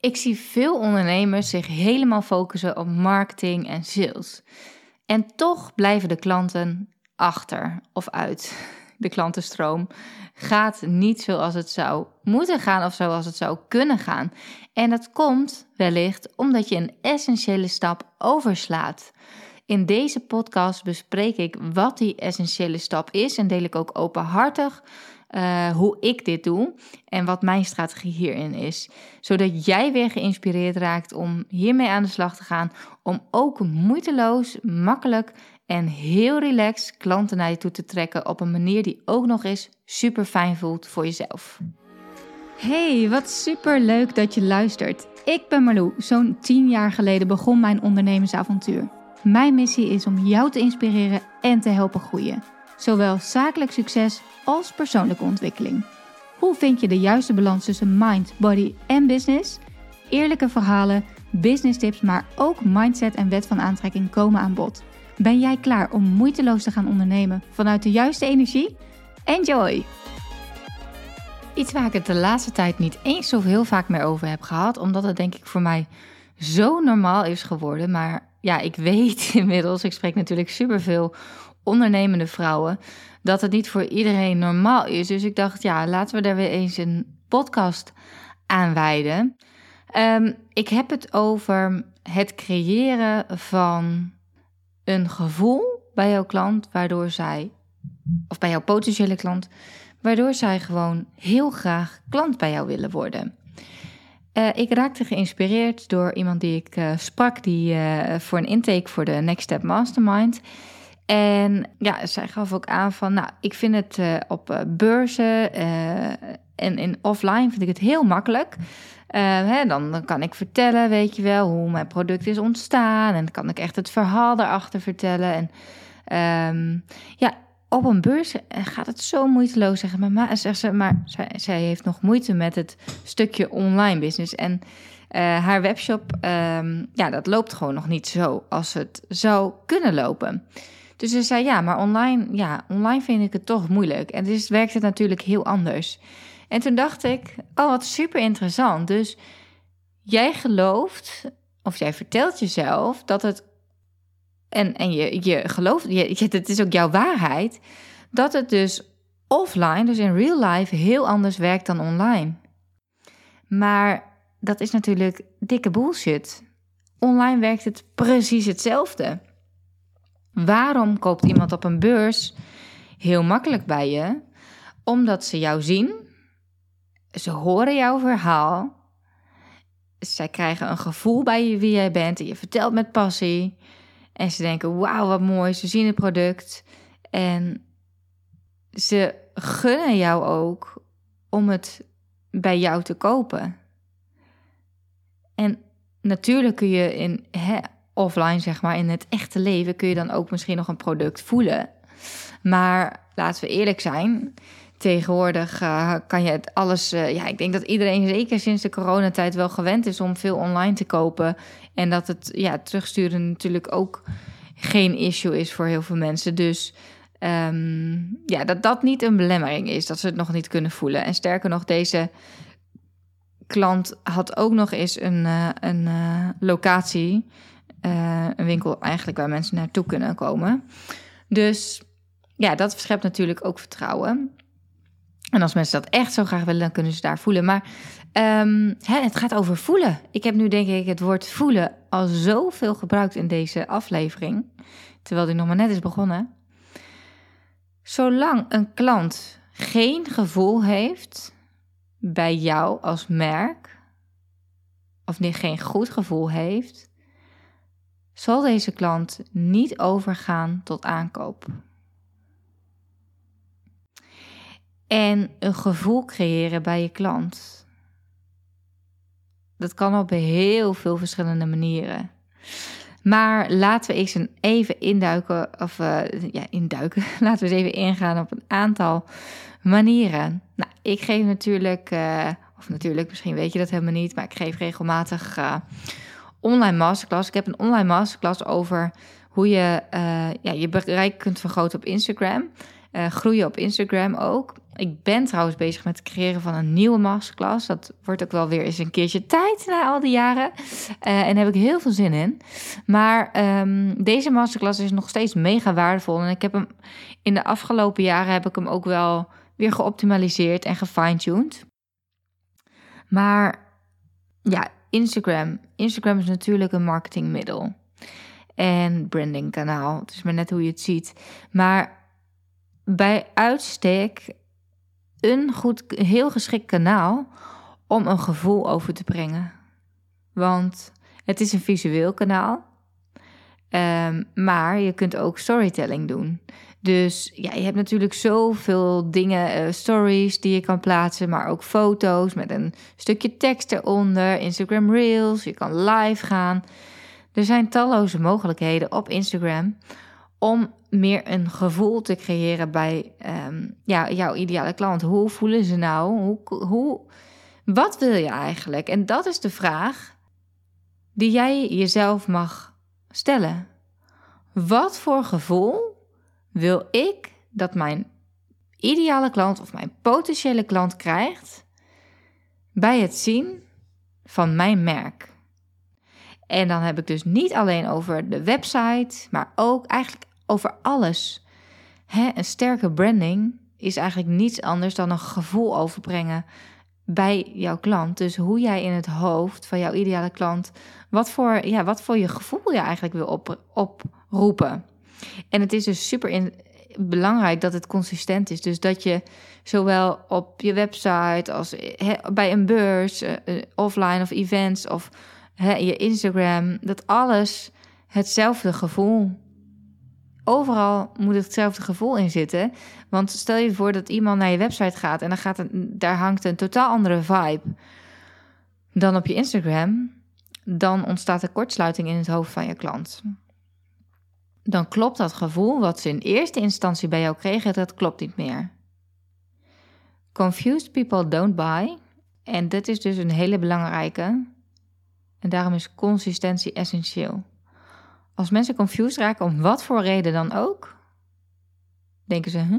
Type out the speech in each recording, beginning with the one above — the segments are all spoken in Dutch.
Ik zie veel ondernemers zich helemaal focussen op marketing en sales. En toch blijven de klanten achter of uit. De klantenstroom gaat niet zoals het zou moeten gaan of zoals het zou kunnen gaan. En dat komt wellicht omdat je een essentiële stap overslaat. In deze podcast bespreek ik wat die essentiële stap is en deel ik ook openhartig uh, hoe ik dit doe en wat mijn strategie hierin is. Zodat jij weer geïnspireerd raakt om hiermee aan de slag te gaan. Om ook moeiteloos, makkelijk en heel relaxed klanten naar je toe te trekken op een manier die ook nog eens super fijn voelt voor jezelf. Hey, wat super leuk dat je luistert. Ik ben Marlou. Zo'n 10 jaar geleden begon mijn ondernemersavontuur. Mijn missie is om jou te inspireren en te helpen groeien. Zowel zakelijk succes als persoonlijke ontwikkeling. Hoe vind je de juiste balans tussen mind, body en business? Eerlijke verhalen, business tips, maar ook mindset en wet van aantrekking komen aan bod. Ben jij klaar om moeiteloos te gaan ondernemen vanuit de juiste energie? Enjoy! Iets waar ik het de laatste tijd niet eens zo heel vaak meer over heb gehad, omdat het denk ik voor mij zo normaal is geworden. Maar ja, ik weet inmiddels, ik spreek natuurlijk superveel ondernemende vrouwen, dat het niet voor iedereen normaal is. Dus ik dacht, ja, laten we daar weer eens een podcast aan wijden. Ehm, ik heb het over het creëren van een gevoel bij jouw klant, waardoor zij, of bij jouw potentiële klant, waardoor zij gewoon heel graag klant bij jou willen worden. Uh, ik raakte geïnspireerd door iemand die ik uh, sprak, die uh, voor een intake voor de Next Step Mastermind. En ja, zij gaf ook aan van, nou, ik vind het uh, op uh, beurzen uh, en in offline vind ik het heel makkelijk. Hè, dan, kan ik vertellen, weet je wel, hoe mijn product is ontstaan. En dan kan ik echt het verhaal daarachter vertellen. En um, ja, op een beurs gaat het zo moeiteloos, zeggen maar. Zegt ze, maar zij, zij heeft nog moeite met het stukje online business. En haar webshop, um, ja, dat loopt gewoon nog niet zo als het zou kunnen lopen. Dus ze zei, ja, maar online, ja, online vind ik het toch moeilijk. En dus werkt het natuurlijk heel anders. En toen dacht ik, oh, wat super interessant. Dus jij gelooft, of jij vertelt jezelf dat het, en, en je, je gelooft, je, het is ook jouw waarheid, dat het dus offline, dus in real life, heel anders werkt dan online. Maar dat is natuurlijk dikke bullshit. Online werkt het precies hetzelfde. Waarom koopt iemand op een beurs heel makkelijk bij je? Omdat ze jou zien, ze horen jouw verhaal, zij krijgen een gevoel bij je wie jij bent en je vertelt met passie. En ze denken: wauw, wat mooi, ze zien het product. En ze gunnen jou ook om het bij jou te kopen. En natuurlijk kun je in hè, offline, zeg maar, in het echte leven kun je dan ook misschien nog een product voelen. Maar laten we eerlijk zijn. Tegenwoordig uh, kan je het alles. Uh, ja, ik denk dat iedereen zeker sinds de coronatijd wel gewend is om veel online te kopen. En dat het ja, terugsturen natuurlijk ook geen issue is voor heel veel mensen. Dus um, ja, dat dat niet een belemmering is, dat ze het nog niet kunnen voelen. En sterker nog, deze klant had ook nog eens een, uh, een locatie uh, een winkel eigenlijk waar mensen naartoe kunnen komen. Dus ja, dat schept natuurlijk ook vertrouwen. En als mensen dat echt zo graag willen, dan kunnen ze daar voelen. Maar hè, het gaat over voelen. Ik heb nu denk ik het woord voelen al zoveel gebruikt in deze aflevering. Terwijl die nog maar net is begonnen. Zolang een klant geen gevoel heeft bij jou als merk, of geen goed gevoel heeft, zal deze klant niet overgaan tot aankoop. En een gevoel creëren bij je klant. Dat kan op heel veel verschillende manieren. Maar laten we eens een even induiken, of uh, ja, induiken. Laten we eens even ingaan op een aantal manieren. Nou, ik geef natuurlijk, uh, of natuurlijk, misschien weet je dat helemaal niet, maar ik geef regelmatig uh, online masterclass. Ik heb een online masterclass over hoe je uh, ja, je bereik kunt vergroten op Instagram. Uh, groeien op Instagram ook. Ik ben trouwens bezig met het creëren van een nieuwe masterclass. Dat wordt ook wel weer eens een keertje tijd na al die jaren. Uh, en daar heb ik heel veel zin in. Maar um, deze masterclass is nog steeds mega waardevol. En ik heb hem in de afgelopen jaren heb ik hem ook wel weer geoptimaliseerd en gefine-tuned. Maar ja, Instagram. Instagram is natuurlijk een marketingmiddel. En brandingkanaal. Het is maar net hoe je het ziet. Maar bij uitstek een goed, heel geschikt kanaal om een gevoel over te brengen. Want het is een visueel kanaal. Um, maar je kunt ook storytelling doen. Dus ja, je hebt natuurlijk zoveel dingen, uh, stories die je kan plaatsen, maar ook foto's met een stukje tekst eronder, Instagram Reels, je kan live gaan. Er zijn talloze mogelijkheden op Instagram om meer een gevoel te creëren bij um, ja, jouw ideale klant. Hoe voelen ze nou? Hoe, hoe, wat wil je eigenlijk? En dat is de vraag die jij jezelf mag stellen. Wat voor gevoel wil ik dat mijn ideale klant of mijn potentiële klant krijgt bij het zien van mijn merk? En dan heb ik dus niet alleen over de website, maar ook eigenlijk over alles. Een sterke branding is eigenlijk niets anders dan een gevoel overbrengen bij jouw klant. Dus hoe jij in het hoofd van jouw ideale klant, wat voor, ja, wat voor je gevoel je eigenlijk wil op, oproepen. En het is dus super belangrijk dat het consistent is. Dus dat je zowel op je website als bij een beurs, uh, offline of events of je Instagram, dat alles hetzelfde gevoel overal moet hetzelfde gevoel in zitten. Want stel je voor dat iemand naar je website gaat en dan gaat daar hangt een totaal andere vibe dan op je Instagram. Dan ontstaat er kortsluiting in het hoofd van je klant. Dan klopt dat gevoel wat ze in eerste instantie bij jou kregen, dat klopt niet meer. Confused people don't buy. En dat is dus een hele belangrijke. En daarom is consistentie essentieel. Als mensen confused raken om wat voor reden dan ook, denken ze, huh?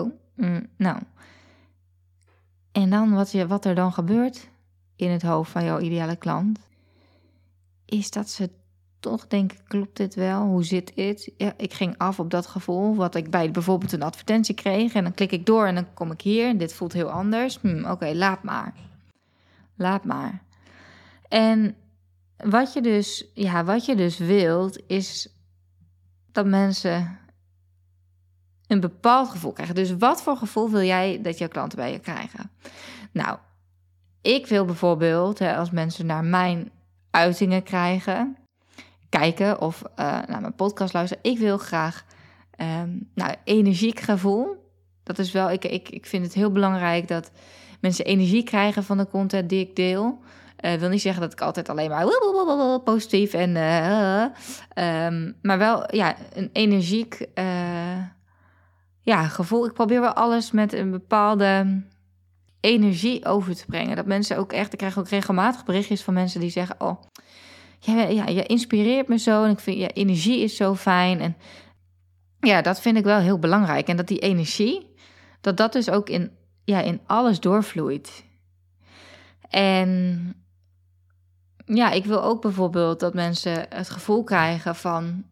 oh, mm, nou. En dan wat, je, wat er dan gebeurt in het hoofd van jouw ideale klant, is dat ze toch denken, klopt dit wel? Hoe zit het? Ja, ik ging af op dat gevoel, wat ik bij bijvoorbeeld een advertentie kreeg. En dan klik ik door en dan kom ik hier. Dit voelt heel anders. Hm, Oké, laat maar. Laat maar. En wat je dus, ja, wat je dus wilt, is dat mensen een bepaald gevoel krijgen. Dus wat voor gevoel wil jij dat jouw klanten bij je krijgen? Nou, ik wil bijvoorbeeld, hè, als mensen naar mijn uitingen krijgen, kijken of uh, naar mijn podcast luisteren, ik wil graag um, nou, energiek gevoel. Dat is wel, ik, ik, ik vind het heel belangrijk dat mensen energie krijgen van de content die ik deel. Uh, wil niet zeggen dat ik altijd alleen maar positief en. Uh, um, maar wel ja, een energiek ja, gevoel. Ik probeer wel alles met een bepaalde energie over te brengen. Dat mensen ook echt. Ik krijg ook regelmatig berichtjes van mensen die zeggen: Oh, ja, ja, je inspireert me zo. En ik vind je ja, energie is zo fijn. En ja, dat vind ik wel heel belangrijk. En dat die energie, dat dat dus ook in, ja, in alles doorvloeit. En ja, ik wil ook bijvoorbeeld dat mensen het gevoel krijgen van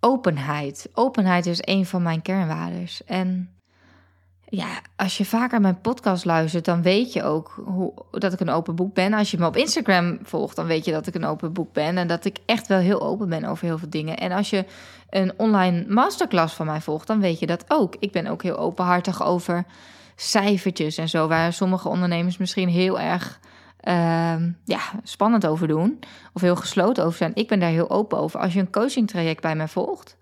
openheid. Openheid is een van mijn kernwaardes. En ja, als je vaker mijn podcast luistert, dan weet je ook hoe, dat ik een open boek ben. Als je me op Instagram volgt, dan weet je dat ik een open boek ben. En dat ik echt wel heel open ben over heel veel dingen. En als je een online masterclass van mij volgt, dan weet je dat ook. Ik ben ook heel openhartig over cijfertjes en zo, waar sommige ondernemers misschien heel erg uh, ja, spannend over doen of heel gesloten over zijn. Ik ben daar heel open over. Als je een coaching traject bij mij volgt,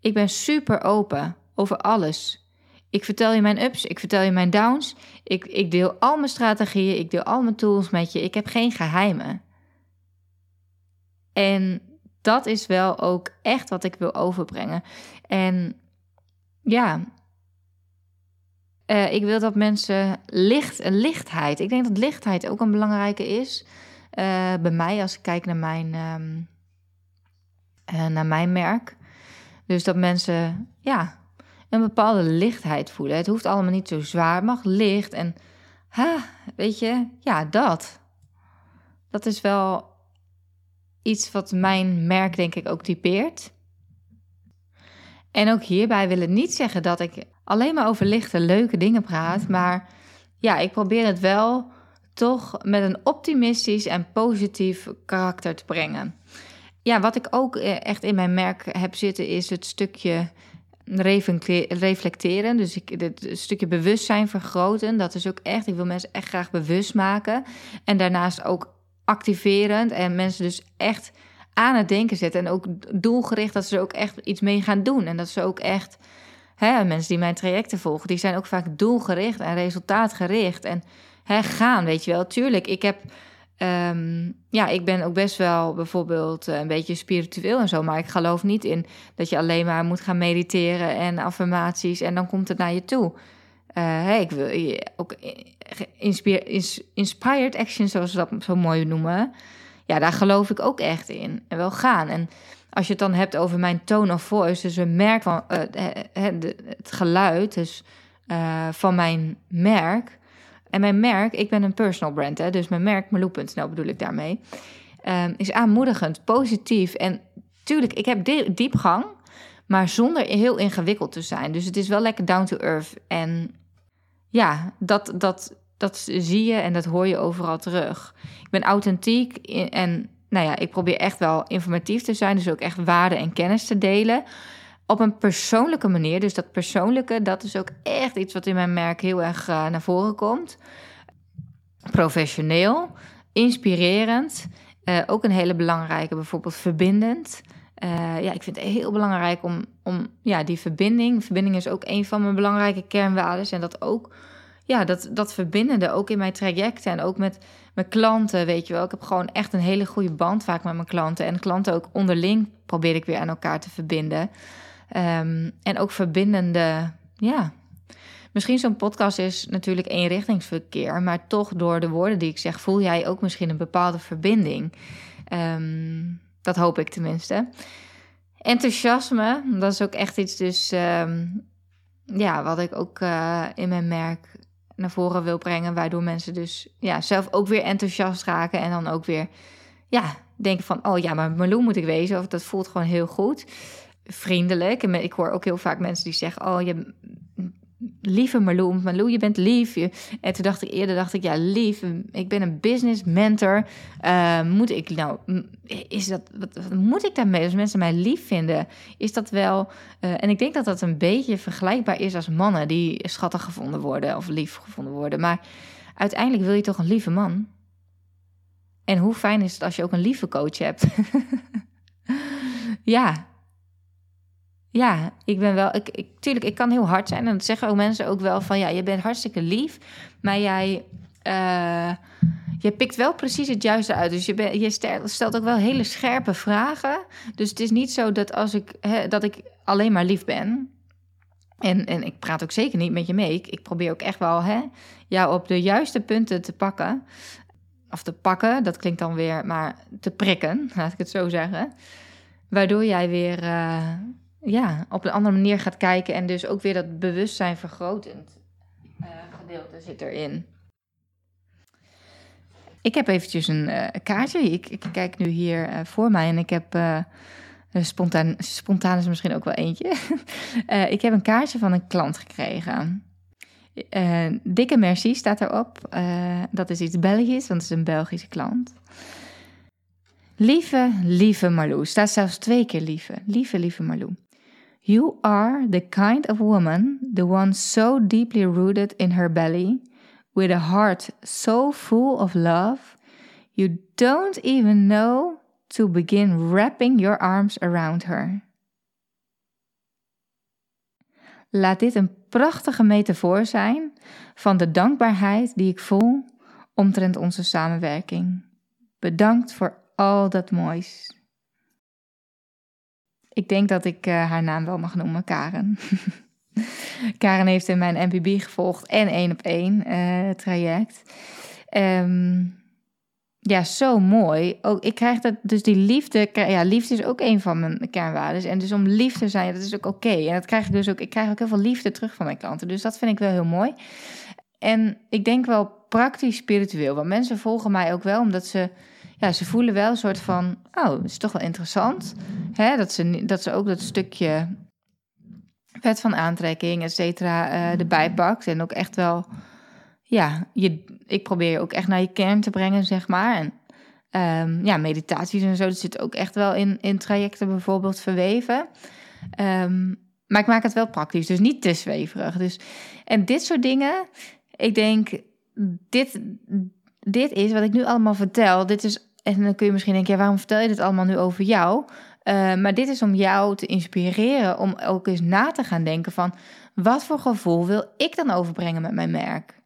ik ben super open over alles. Ik vertel je mijn ups, ik vertel je mijn downs. Ik, ik deel al mijn strategieën, ik deel al mijn tools met je. Ik heb geen geheimen. En dat is wel ook echt wat ik wil overbrengen. En ja, uh, ik wil dat mensen licht, een lichtheid. Ik denk dat lichtheid ook een belangrijke is. Uh, bij mij, als ik kijk naar mijn, um, uh, naar mijn merk. Dus dat mensen ja, een bepaalde lichtheid voelen. Het hoeft allemaal niet zo zwaar, het mag licht en, ha, weet je, ja, dat. Dat is wel iets wat mijn merk denk ik ook typeert. En ook hierbij wil het niet zeggen dat ik alleen maar over lichte, leuke dingen praat, maar ja, ik probeer het wel toch met een optimistisch en positief karakter te brengen. Ja, wat ik ook eh, echt in mijn merk heb zitten is het stukje reflecteren. Dus ik, het stukje bewustzijn vergroten. Dat is ook echt, ik wil mensen echt graag bewust maken. En daarnaast ook activerend en mensen dus echt aan het denken zetten. En ook doelgericht dat ze er ook echt iets mee gaan doen. En dat ze ook echt, hè, mensen die mijn trajecten volgen, die zijn ook vaak doelgericht en resultaatgericht. En hè, gaan, weet je wel. Tuurlijk, ik heb. Um, ja, ik ben ook best wel bijvoorbeeld eh, een beetje spiritueel en zo, maar ik geloof niet in dat je alleen maar moet gaan mediteren en affirmaties en dan komt het naar je toe. Uh, hey, ik wil je ook inspired action, zoals ze dat zo mooi noemen. Ja, daar geloof ik ook echt in. En wel gaan. En als je het dan hebt over mijn tone of voice, dus een merk van uh, het geluid, dus van mijn merk. En mijn merk, ik ben een personal brand, hè, dus mijn merk, Marloe.nl bedoel ik daarmee, um, is aanmoedigend, positief. En tuurlijk, ik heb diepgang, maar zonder heel ingewikkeld te zijn. Dus het is wel lekker down to earth. En ja, dat, dat, dat zie je en dat hoor je overal terug. Ik ben authentiek en nou ja, ik probeer echt wel informatief te zijn. Dus ook echt waarde en kennis te delen. Op een persoonlijke manier. Dus dat persoonlijke, dat is ook echt iets wat in mijn merk heel erg uh, naar voren komt. Professioneel, inspirerend. Uh, ook een hele belangrijke, bijvoorbeeld verbindend. Uh, ja, ik vind het heel belangrijk om, om ja, die verbinding. Verbinding is ook een van mijn belangrijke kernwaarden. En dat ook, ja, dat, dat verbindende ook in mijn trajecten en ook met mijn klanten, weet je wel. Ik heb gewoon echt een hele goede band vaak met mijn klanten. En klanten ook onderling probeer ik weer aan elkaar te verbinden. Um, en ook verbindende, ja. Misschien zo'n podcast is natuurlijk eenrichtingsverkeer, maar toch door de woorden die ik zeg, voel jij ook misschien een bepaalde verbinding. Um, dat hoop ik tenminste. Enthousiasme, dat is ook echt iets dus, um, ja, wat ik ook uh, in mijn merk naar voren wil brengen, waardoor mensen dus ja, zelf ook weer enthousiast raken en dan ook weer ja, denken van, oh ja, maar Meloen moet ik wezen, of dat voelt gewoon heel goed. Vriendelijk. En ik hoor ook heel vaak mensen die zeggen, oh je lieve Marloe, Marloe, je bent lief. En toen dacht ik eerder, dacht ik, ja, lief, ik ben een business mentor. Uh, moet ik nou, is dat, wat, moet ik daarmee? Als mensen mij lief vinden, is dat wel... Uh, en ik denk dat dat een beetje vergelijkbaar is als mannen die schattig gevonden worden of lief gevonden worden. Maar uiteindelijk wil je toch een lieve man? En hoe fijn is het als je ook een lieve coach hebt? ja, ja, ik ben wel. Ik, ik, tuurlijk, ik kan heel hard zijn. En dat zeggen ook mensen ook wel van ja, je bent hartstikke lief. Maar jij. Uh, je pikt wel precies het juiste uit. Dus je, je stelt ook wel hele scherpe vragen. Dus het is niet zo dat als ik, dat ik alleen maar lief ben. En, en ik praat ook zeker niet met je mee. Ik, probeer ook echt wel jou op de juiste punten te pakken. Of te pakken, dat klinkt dan weer, maar te prikken, laat ik het zo zeggen. Waardoor jij weer. Uh, ja, op een andere manier gaat kijken en dus ook weer dat bewustzijn vergrotend uh, gedeelte zit erin. Ik heb eventjes een uh, kaartje. Ik, ik, kijk nu hier uh, voor mij en ik heb spontaan, spontaan is misschien ook wel eentje. ik heb een kaartje van een klant gekregen. dikke merci staat erop. dat is iets Belgisch, want het is een Belgische klant. Lieve, lieve Marlou. Staat zelfs twee keer lieve. Lieve, lieve Marlou. You are the kind of woman, the one so deeply rooted in her belly, with a heart so full of love, you don't even know to begin wrapping your arms around her. Laat dit een prachtige metafoor zijn van de dankbaarheid die ik voel omtrent onze samenwerking. Bedankt voor al dat moois. Ik denk dat ik uh, haar naam wel mag noemen, Karen. Karen heeft in mijn MPB gevolgd en één op één uh, traject. Um, ja, zo mooi. Ook, ik krijg dat, dus die liefde, ja, liefde is ook een van mijn kernwaarden. En dus om lief te zijn, dat is ook oké. En dat krijg ik dus ook, ik krijg ook heel veel liefde terug van mijn klanten. Dus dat vind ik wel heel mooi. En ik denk wel praktisch spiritueel, want mensen volgen mij ook wel omdat ze, ja, ze voelen wel een soort van, oh, het is toch wel interessant. Hè? Dat, ze, dat ze ook dat stukje wet van aantrekking, et cetera, uh, erbij pakt. En ook echt wel ja, je, ik probeer je ook echt naar je kern te brengen, zeg maar. En um, ja, meditaties en zo, dat zit ook echt wel in, in trajecten bijvoorbeeld verweven. Um, maar ik maak het wel praktisch, dus niet te zweverig. Dus, en dit soort dingen, ik denk, dit, dit is wat ik nu allemaal vertel. Dit is, en dan kun je misschien denken, ja, waarom vertel je dit allemaal nu over jou? Uh, maar dit is om jou te inspireren, om ook eens na te gaan denken van... wat voor gevoel wil ik dan overbrengen met mijn merk?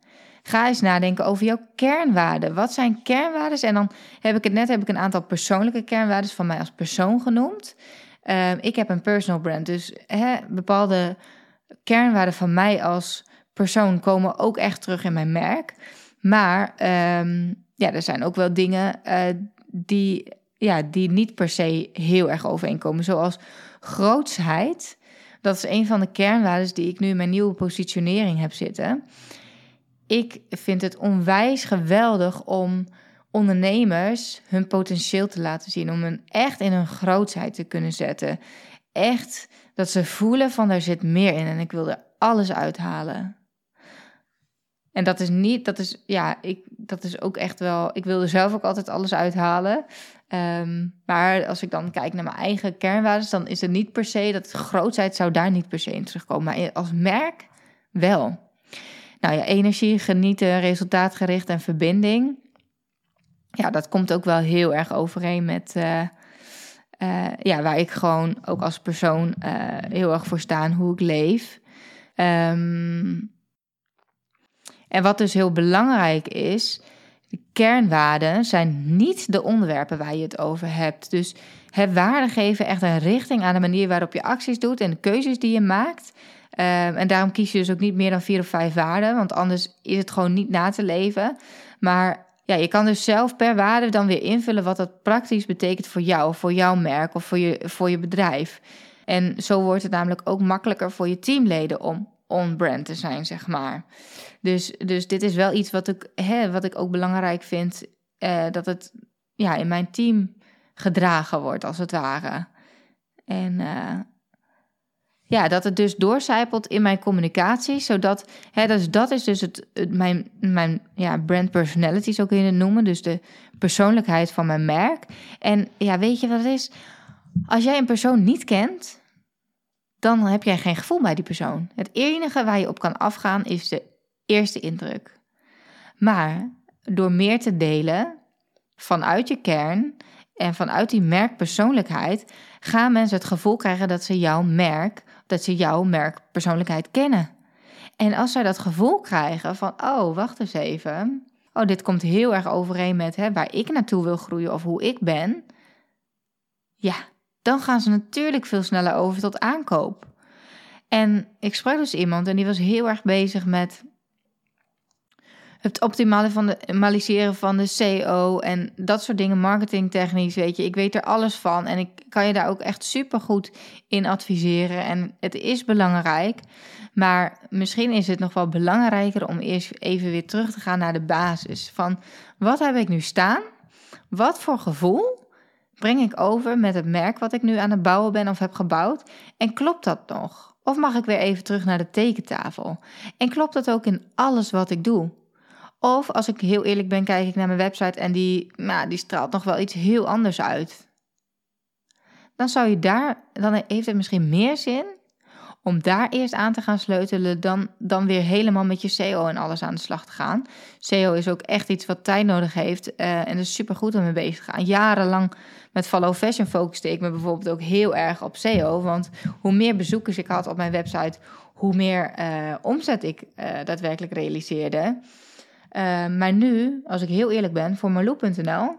Ga eens nadenken over jouw kernwaarden. Wat zijn kernwaarden? En dan heb ik het net heb ik een aantal persoonlijke kernwaarden van mij als persoon genoemd. Uh, ik heb een personal brand, dus hè, bepaalde kernwaarden van mij als persoon komen ook echt terug in mijn merk. Maar um, ja, er zijn ook wel dingen uh, die, ja, die niet per se heel erg overeenkomen, zoals grootsheid. Dat is een van de kernwaarden die ik nu in mijn nieuwe positionering heb zitten ik vind het onwijs geweldig om ondernemers hun potentieel te laten zien. Om hen echt in hun grootheid te kunnen zetten. Echt dat ze voelen van daar zit meer in en ik wil er alles uithalen. En dat is niet, dat is, ja, ik, dat is ook echt wel, ik wilde zelf ook altijd alles uithalen. Ehm, maar als ik dan kijk naar mijn eigen kernwaarden, dan is het niet per se dat grootheid zou daar niet per se in terugkomen. Maar als merk wel. Nou ja, energie, genieten, resultaatgericht en verbinding. Ja, dat komt ook wel heel erg overeen met uh, uh, ja, waar ik gewoon ook als persoon uh, heel erg voor sta hoe ik leef. Um, en wat dus heel belangrijk is, de kernwaarden zijn niet de onderwerpen waar je het over hebt. Dus het waarde geven echt een richting aan de manier waarop je acties doet en de keuzes die je maakt. Um, en daarom kies je dus ook niet meer dan vier of vijf waarden, want anders is het gewoon niet na te leven. Maar ja, je kan dus zelf per waarde dan weer invullen wat dat praktisch betekent voor jou, voor jouw merk of voor je, voor je bedrijf. En zo wordt het namelijk ook makkelijker voor je teamleden om on-brand te zijn, zeg maar. Dus, dus dit is wel iets wat ik, hè, wat ik ook belangrijk vind, uh, dat het ja, in mijn team gedragen wordt, als het ware. En uh, ja, dat het dus doorcijpelt in mijn communicatie. Zodat, hè, dus dat is dus het, mijn, mijn ja, brand personality, zo kun je het noemen. Dus de persoonlijkheid van mijn merk. En ja, weet je wat het is? Als jij een persoon niet kent, dan heb jij geen gevoel bij die persoon. Het enige waar je op kan afgaan is de eerste indruk. Maar door meer te delen vanuit je kern en vanuit die merkpersoonlijkheid gaan mensen het gevoel krijgen dat ze jouw merk dat ze jouw merkpersoonlijkheid kennen. En als zij dat gevoel krijgen van, oh, wacht eens even. Oh, dit komt heel erg overeen met hè, waar ik naartoe wil groeien of hoe ik ben. Ja, dan gaan ze natuurlijk veel sneller over tot aankoop. En ik sprak dus iemand en die was heel erg bezig met het optimaliseren van de SEO en dat soort dingen, marketingtechnisch, weet je. Ik weet er alles van en ik kan je daar ook echt super goed in adviseren. En het is belangrijk, maar misschien is het nog wel belangrijker om eerst even weer terug te gaan naar de basis. Van wat heb ik nu staan? Wat voor gevoel breng ik over met het merk wat ik nu aan het bouwen ben of heb gebouwd? En klopt dat nog? Of mag ik weer even terug naar de tekentafel? En klopt dat ook in alles wat ik doe? Of als ik heel eerlijk ben, kijk ik naar mijn website en die, nou, die straalt nog wel iets heel anders uit. Dan zou je daar, dan heeft het misschien meer zin om daar eerst aan te gaan sleutelen dan, dan weer helemaal met je SEO en alles aan de slag te gaan. SEO is ook echt iets wat tijd nodig heeft uh, en is super goed om mee bezig te gaan. Jarenlang met Follow Fashion focuste ik me bijvoorbeeld ook heel erg op SEO, want hoe meer bezoekers ik had op mijn website, hoe meer uh, omzet ik uh, daadwerkelijk realiseerde. Maar nu, als ik heel eerlijk ben, voor Marloe.nl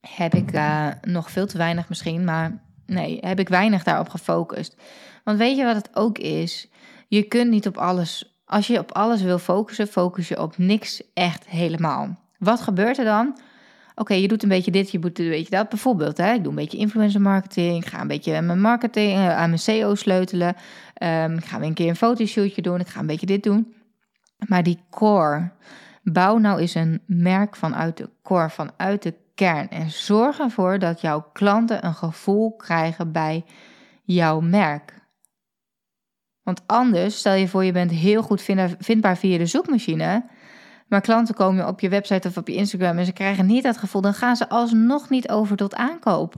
heb ik nog veel te weinig misschien, maar nee, heb ik weinig daarop gefocust. Want weet je wat het ook is? Je kunt niet op alles, als je op alles wil focussen, focus je op niks echt helemaal. Wat gebeurt er dan? Oké, je doet een beetje dit, je doet een beetje dat. Bijvoorbeeld, hè, ik doe een beetje influencer marketing. Ik ga een beetje mijn marketing, aan mijn SEO sleutelen. Um, ik ga weer een keer een fotoshootje doen. Ik ga een beetje dit doen. Maar die core, bouw nou eens een merk vanuit de core, vanuit de kern. En zorg ervoor dat jouw klanten een gevoel krijgen bij jouw merk. Want anders, stel je voor je bent heel goed vindbaar via de zoekmachine, maar klanten komen op je website of op je Instagram en ze krijgen niet dat gevoel, dan gaan ze alsnog niet over tot aankoop.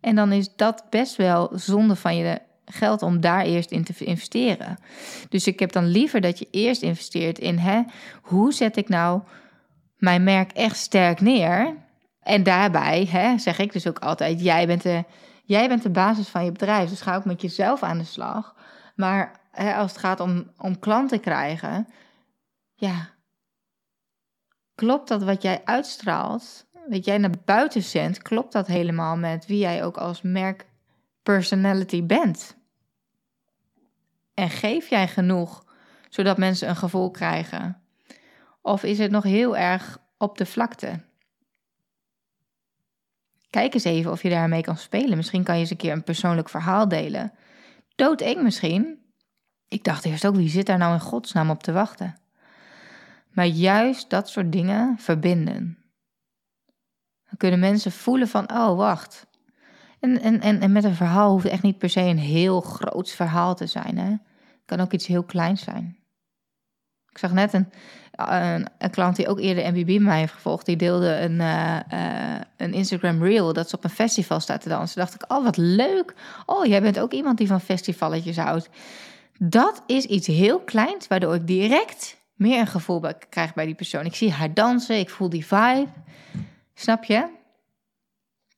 En dan is dat best wel zonde van je geld om daar eerst in te investeren. Dus ik heb dan liever dat je eerst investeert in hè, hoe zet ik nou mijn merk echt sterk neer. En daarbij hè, zeg ik dus ook altijd: jij bent, de, jij bent de basis van je bedrijf. Dus ga ook met jezelf aan de slag. Maar hè, als het gaat om, om klanten krijgen, ja, klopt dat wat jij uitstraalt, wat jij naar buiten zendt, klopt dat helemaal met wie jij ook als merk personality bent? En geef jij genoeg zodat mensen een gevoel krijgen? Of is het nog heel erg op de vlakte? Kijk eens even of je daarmee kan spelen. Misschien kan je eens een keer een persoonlijk verhaal delen. Doodeng misschien. Ik dacht eerst ook, wie zit daar nou in godsnaam op te wachten? Maar juist dat soort dingen verbinden. Dan kunnen mensen voelen van, oh wacht. En, en, en, en met een verhaal hoeft echt niet per se een heel groot verhaal te zijn. Hè? Het kan ook iets heel kleins zijn. Ik zag net een, een, klant die ook eerder MBB mij heeft gevolgd. Die deelde een, uh, uh, een Instagram reel dat ze op een festival staat te dansen. dacht ik, oh wat leuk. Oh, jij bent ook iemand die van festivalletjes houdt. Dat is iets heel kleins, waardoor ik direct meer een gevoel krijg bij die persoon. Ik zie haar dansen, ik voel die vibe. Snap je?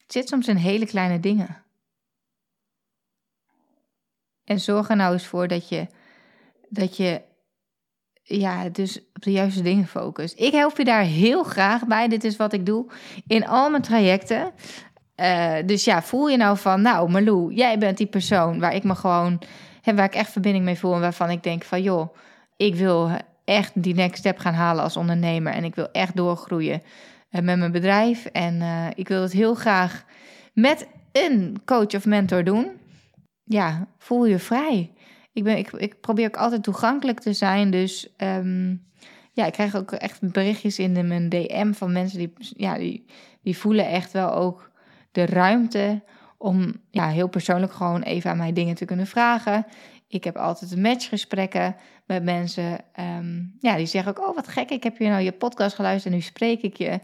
Het zit soms in hele kleine dingen. En zorg er nou eens voor dat je, dat je ja, dus op de juiste dingen focust. Ik help je daar heel graag bij. Dit is wat ik doe in al mijn trajecten. Uh, dus ja, voel je nou van, nou Malou, jij bent die persoon waar ik me gewoon, hè, waar ik echt verbinding mee voel en waarvan ik denk van, joh, ik wil echt die next step gaan halen als ondernemer en ik wil echt doorgroeien uh, met mijn bedrijf en uh, ik wil het heel graag met een coach of mentor doen. Ja, voel je vrij ik, ben, ik, ik probeer ook altijd toegankelijk te zijn. Dus um, ja, ik krijg ook echt berichtjes in mijn DM van mensen die, ja, die, die voelen echt wel ook de ruimte om ja, heel persoonlijk gewoon even aan mij dingen te kunnen vragen. Ik heb altijd matchgesprekken met mensen. Um, ja, die zeggen ook: Oh, wat gek, ik heb je nou je podcast geluisterd en nu spreek ik je.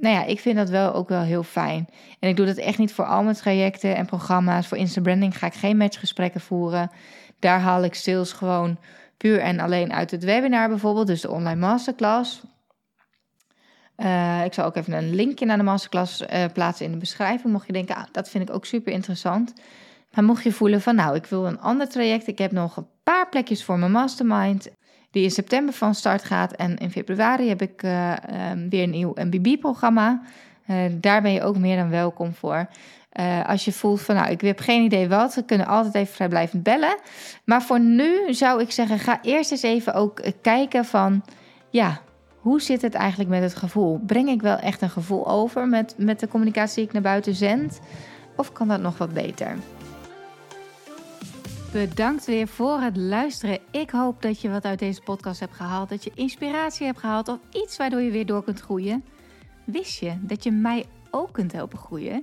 Nou ja, ik vind dat wel ook wel heel fijn. En ik doe dat echt niet voor al mijn trajecten en programma's. Voor Instabranding ga ik geen matchgesprekken voeren. Daar haal ik sales gewoon puur en alleen uit het webinar bijvoorbeeld, dus de online masterclass. Uh, ik zal ook even een linkje naar de masterclass uh, plaatsen in de beschrijving. Mocht je denken, ah, dat vind ik ook super interessant. Maar mocht je voelen van, nou, ik wil een ander traject. Ik heb nog een paar plekjes voor mijn mastermind. Die in september van start gaat. En in februari heb ik uh, um, weer een nieuw MBB-programma. daar ben je ook meer dan welkom voor. Uh, als je voelt van, nou, ik heb geen idee wat, we kunnen altijd even vrijblijvend bellen. Maar voor nu zou ik zeggen, ga eerst eens even ook kijken van, ja, hoe zit het eigenlijk met het gevoel? Breng ik wel echt een gevoel over met, met de communicatie die ik naar buiten zend? Of kan dat nog wat beter? Bedankt weer voor het luisteren. Ik hoop dat je wat uit deze podcast hebt gehaald, dat je inspiratie hebt gehaald of iets waardoor je weer door kunt groeien. Wist je dat je mij ook kunt helpen groeien?